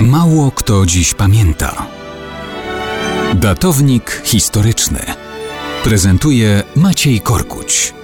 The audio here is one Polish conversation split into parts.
Mało kto dziś pamięta. Datownik historyczny prezentuje Maciej Korkuć.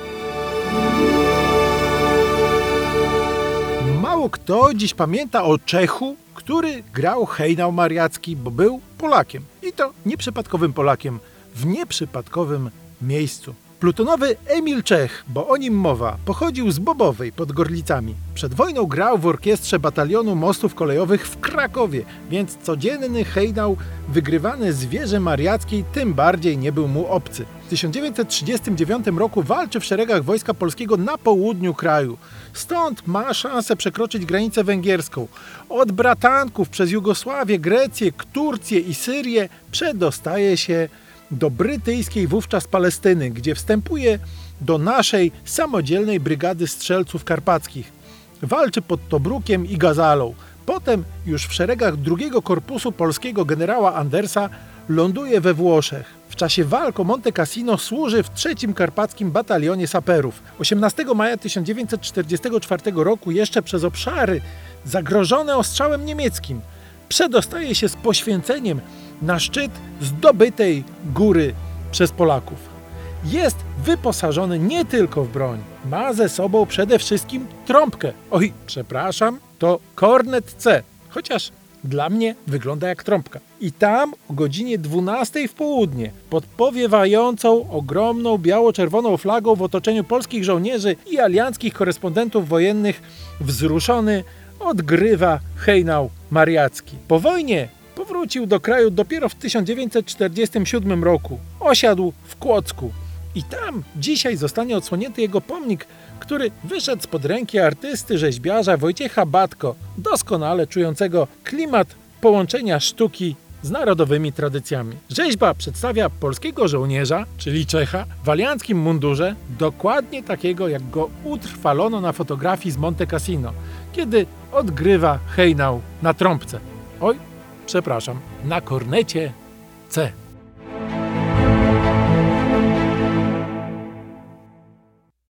Mało kto dziś pamięta o Czechu, który grał hejnał mariacki, bo był Polakiem. I to nieprzypadkowym Polakiem, w nieprzypadkowym miejscu. Plutonowy Emil Czech, bo o nim mowa, pochodził z Bobowej pod Gorlicami. Przed wojną grał w orkiestrze batalionu mostów kolejowych w Krakowie, więc codzienny hejnał wygrywany z wieży mariackiej tym bardziej nie był mu obcy. W 1939 roku walczy w szeregach Wojska Polskiego na południu kraju. Stąd ma szansę przekroczyć granicę węgierską. Od bratanków przez Jugosławię, Grecję, Turcję i Syrię przedostaje się do brytyjskiej wówczas Palestyny, gdzie wstępuje do naszej samodzielnej brygady strzelców karpackich. Walczy pod Tobrukiem i Gazalą. Potem już w szeregach drugiego korpusu polskiego generała Andersa ląduje we Włoszech. W czasie walk o Monte Cassino służy w trzecim karpackim batalionie saperów. 18 maja 1944 roku jeszcze przez obszary zagrożone ostrzałem niemieckim przedostaje się z poświęceniem na szczyt zdobytej góry przez Polaków. Jest wyposażony nie tylko w broń, ma ze sobą przede wszystkim trąbkę. Oj, przepraszam, to kornet C, chociaż dla mnie wygląda jak trąbka. I tam o godzinie 12 w południe, pod powiewającą ogromną biało-czerwoną flagą w otoczeniu polskich żołnierzy i alianckich korespondentów wojennych, wzruszony odgrywa hejnał mariacki. Po wojnie powrócił do kraju dopiero w 1947 roku. Osiadł w Kłodzku. I tam dzisiaj zostanie odsłonięty jego pomnik, który wyszedł spod ręki artysty, rzeźbiarza Wojciecha Batko, doskonale czującego klimat połączenia sztuki z narodowymi tradycjami. Rzeźba przedstawia polskiego żołnierza, czyli Czecha, w alianckim mundurze, dokładnie takiego jak go utrwalono na fotografii z Monte Cassino, kiedy odgrywa hejnał na trąbce. Oj, przepraszam, na kornecie C.